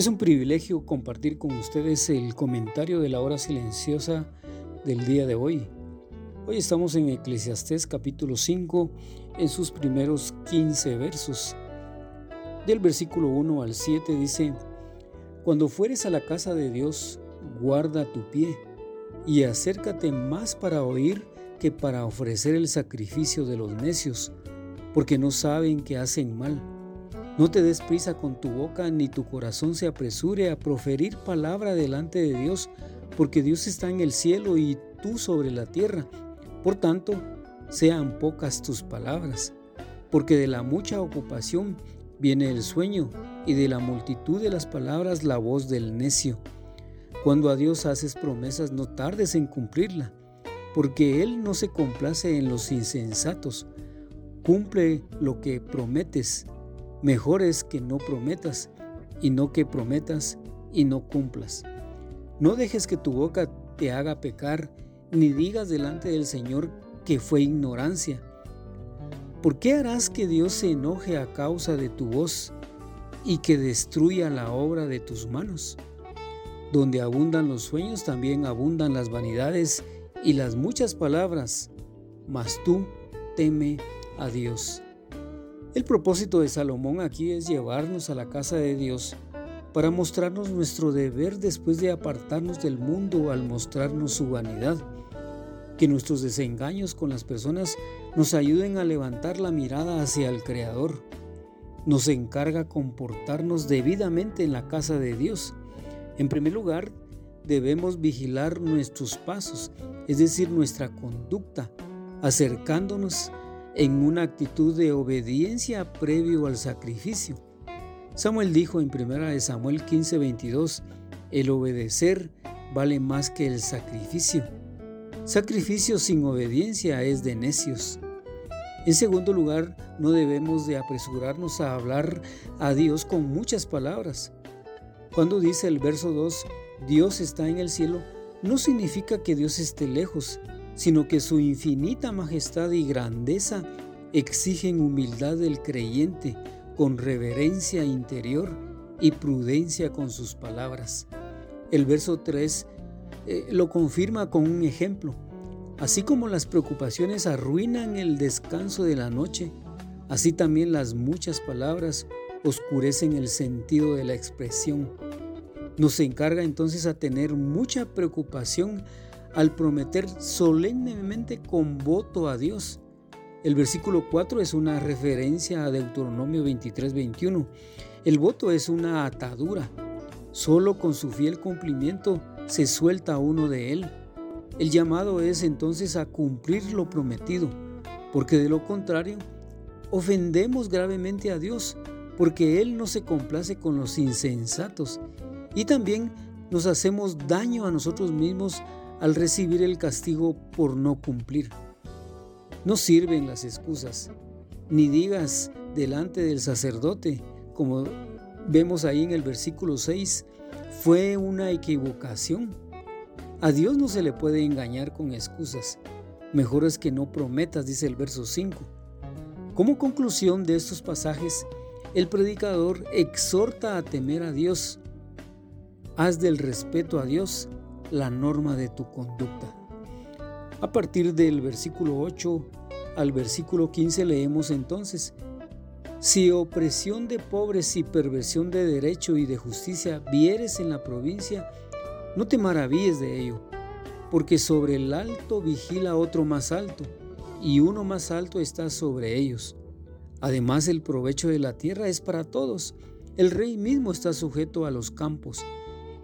Es un privilegio compartir con ustedes el comentario de la hora silenciosa del día de hoy. Hoy estamos en Eclesiastés capítulo 5 en sus primeros 15 versos. Del versículo 1 al 7 dice, Cuando fueres a la casa de Dios, guarda tu pie y acércate más para oír que para ofrecer el sacrificio de los necios, porque no saben que hacen mal no te des prisa con tu boca ni tu corazón se apresure a proferir palabra delante de Dios, porque Dios está en el cielo y tú sobre la tierra. Por tanto, sean pocas tus palabras, porque de la mucha ocupación viene el sueño y de la multitud de las palabras la voz del necio. Cuando a Dios haces promesas no tardes en cumplirla, porque Él no se complace en los insensatos. Cumple lo que prometes Mejor es que no prometas y no que prometas y no cumplas. No dejes que tu boca te haga pecar, ni digas delante del Señor que fue ignorancia. ¿Por qué harás que Dios se enoje a causa de tu voz y que destruya la obra de tus manos? Donde abundan los sueños, también abundan las vanidades y las muchas palabras, mas tú teme a Dios. El propósito de Salomón aquí es llevarnos a la casa de Dios para mostrarnos nuestro deber después de apartarnos del mundo al mostrarnos su vanidad. Que nuestros desengaños con las personas nos ayuden a levantar la mirada hacia el Creador. Nos encarga comportarnos debidamente en la casa de Dios. En primer lugar, debemos vigilar nuestros pasos, es decir, nuestra conducta, acercándonos en una actitud de obediencia previo al sacrificio. Samuel dijo en 1 Samuel 15:22, el obedecer vale más que el sacrificio. Sacrificio sin obediencia es de necios. En segundo lugar, no debemos de apresurarnos a hablar a Dios con muchas palabras. Cuando dice el verso 2, Dios está en el cielo, no significa que Dios esté lejos, sino que su infinita majestad y grandeza exigen humildad del creyente con reverencia interior y prudencia con sus palabras. El verso 3 eh, lo confirma con un ejemplo. Así como las preocupaciones arruinan el descanso de la noche, así también las muchas palabras oscurecen el sentido de la expresión. Nos encarga entonces a tener mucha preocupación al prometer solemnemente con voto a Dios. El versículo 4 es una referencia a Deuteronomio 23-21. El voto es una atadura. Solo con su fiel cumplimiento se suelta uno de él. El llamado es entonces a cumplir lo prometido, porque de lo contrario, ofendemos gravemente a Dios, porque Él no se complace con los insensatos y también nos hacemos daño a nosotros mismos al recibir el castigo por no cumplir. No sirven las excusas, ni digas delante del sacerdote, como vemos ahí en el versículo 6, fue una equivocación. A Dios no se le puede engañar con excusas. Mejor es que no prometas, dice el verso 5. Como conclusión de estos pasajes, el predicador exhorta a temer a Dios. Haz del respeto a Dios la norma de tu conducta. A partir del versículo 8 al versículo 15 leemos entonces, si opresión de pobres y perversión de derecho y de justicia vieres en la provincia, no te maravilles de ello, porque sobre el alto vigila otro más alto, y uno más alto está sobre ellos. Además el provecho de la tierra es para todos. El rey mismo está sujeto a los campos.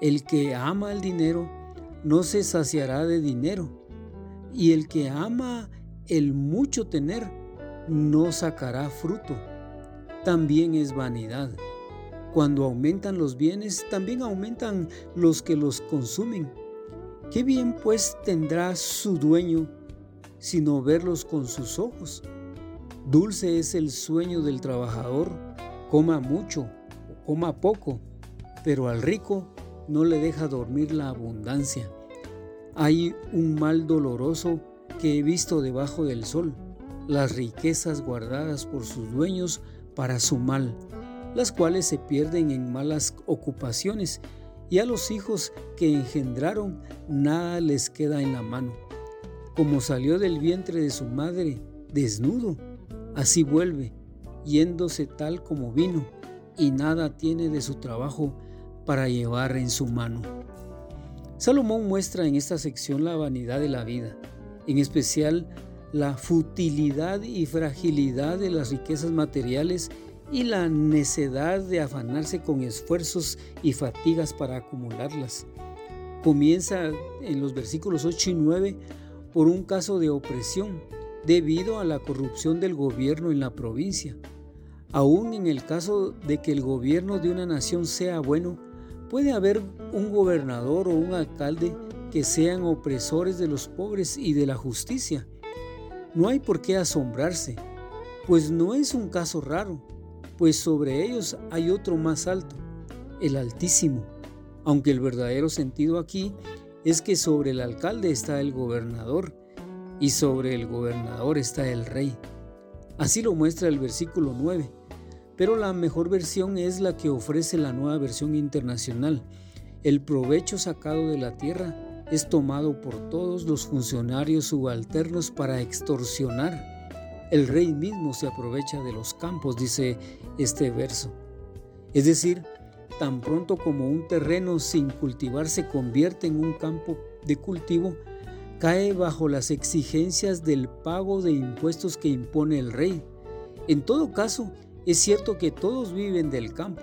El que ama el dinero no se saciará de dinero, y el que ama el mucho tener no sacará fruto. También es vanidad. Cuando aumentan los bienes, también aumentan los que los consumen. ¿Qué bien pues tendrá su dueño sino verlos con sus ojos? Dulce es el sueño del trabajador, coma mucho o coma poco, pero al rico no le deja dormir la abundancia. Hay un mal doloroso que he visto debajo del sol, las riquezas guardadas por sus dueños para su mal, las cuales se pierden en malas ocupaciones, y a los hijos que engendraron nada les queda en la mano. Como salió del vientre de su madre desnudo, así vuelve, yéndose tal como vino, y nada tiene de su trabajo para llevar en su mano. Salomón muestra en esta sección la vanidad de la vida, en especial la futilidad y fragilidad de las riquezas materiales y la necedad de afanarse con esfuerzos y fatigas para acumularlas. Comienza en los versículos 8 y 9 por un caso de opresión debido a la corrupción del gobierno en la provincia. Aún en el caso de que el gobierno de una nación sea bueno, puede haber un gobernador o un alcalde que sean opresores de los pobres y de la justicia. No hay por qué asombrarse, pues no es un caso raro, pues sobre ellos hay otro más alto, el Altísimo, aunque el verdadero sentido aquí es que sobre el alcalde está el gobernador y sobre el gobernador está el rey. Así lo muestra el versículo 9, pero la mejor versión es la que ofrece la nueva versión internacional. El provecho sacado de la tierra es tomado por todos los funcionarios subalternos para extorsionar. El rey mismo se aprovecha de los campos, dice este verso. Es decir, tan pronto como un terreno sin cultivar se convierte en un campo de cultivo, cae bajo las exigencias del pago de impuestos que impone el rey. En todo caso, es cierto que todos viven del campo,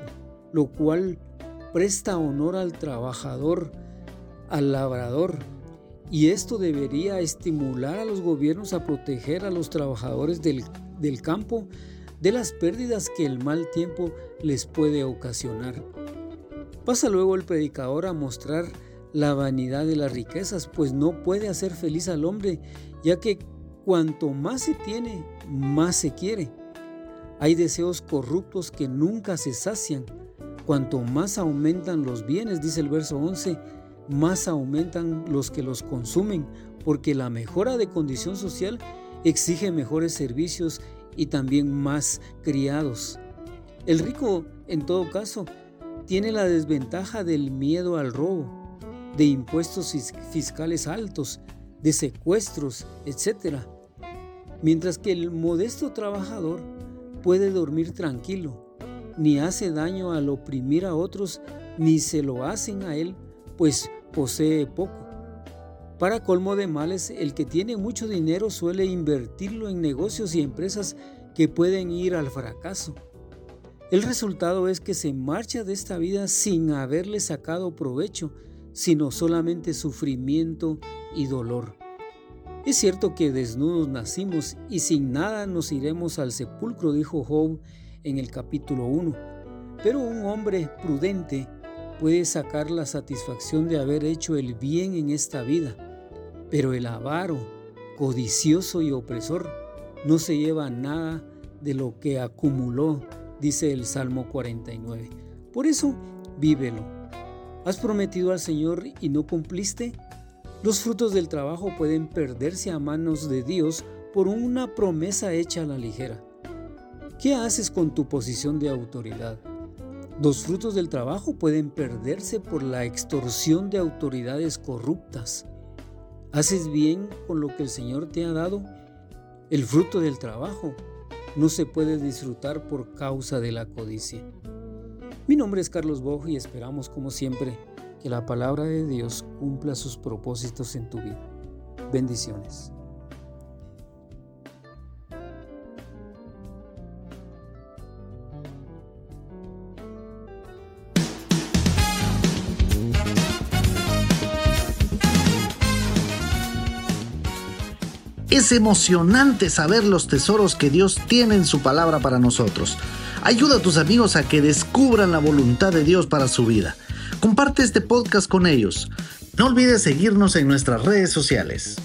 lo cual presta honor al trabajador, al labrador, y esto debería estimular a los gobiernos a proteger a los trabajadores del, campo de las pérdidas que el mal tiempo les puede ocasionar. Pasa luego el predicador a mostrar la vanidad de las riquezas, pues no puede hacer feliz al hombre, ya que cuanto más se tiene, más se quiere. Hay deseos corruptos que nunca se sacian. Cuanto más aumentan los bienes, dice el verso 11, más aumentan los que los consumen, porque la mejora de condición social exige mejores servicios y también más criados. El rico, en todo caso, tiene la desventaja del miedo al robo, de impuestos fiscales altos, de secuestros, etc. Mientras que el modesto trabajador puede dormir tranquilo, ni hace daño al oprimir a otros, ni se lo hacen a él, pues posee poco. Para colmo de males, el que tiene mucho dinero suele invertirlo en negocios y empresas que pueden ir al fracaso. El resultado es que se marcha de esta vida sin haberle sacado provecho, sino solamente sufrimiento y dolor. Es cierto que desnudos nacimos y sin nada nos iremos al sepulcro, dijo Job en el capítulo 1. Pero un hombre prudente puede sacar la satisfacción de haber hecho el bien en esta vida. Pero el avaro, codicioso y opresor, no se lleva nada de lo que acumuló, dice el Salmo 49. Por eso, vívelo ¿Has prometido al Señor y no cumpliste? Los frutos del trabajo pueden perderse a manos de Dios por una promesa hecha a la ligera. ¿Qué haces con tu posición de autoridad? Los frutos del trabajo pueden perderse por la extorsión de autoridades corruptas. ¿Haces bien con lo que el Señor te ha dado? El fruto del trabajo no se puede disfrutar por causa de la codicia. Mi nombre es Carlos Bojo y esperamos como siempre que la palabra de Dios cumpla sus propósitos en tu vida. Bendiciones. Es emocionante saber los tesoros que Dios tiene en su palabra para nosotros. Ayuda a tus amigos a que descubran la voluntad de Dios para su vida. Comparte este podcast con ellos. No olvides seguirnos en nuestras redes sociales.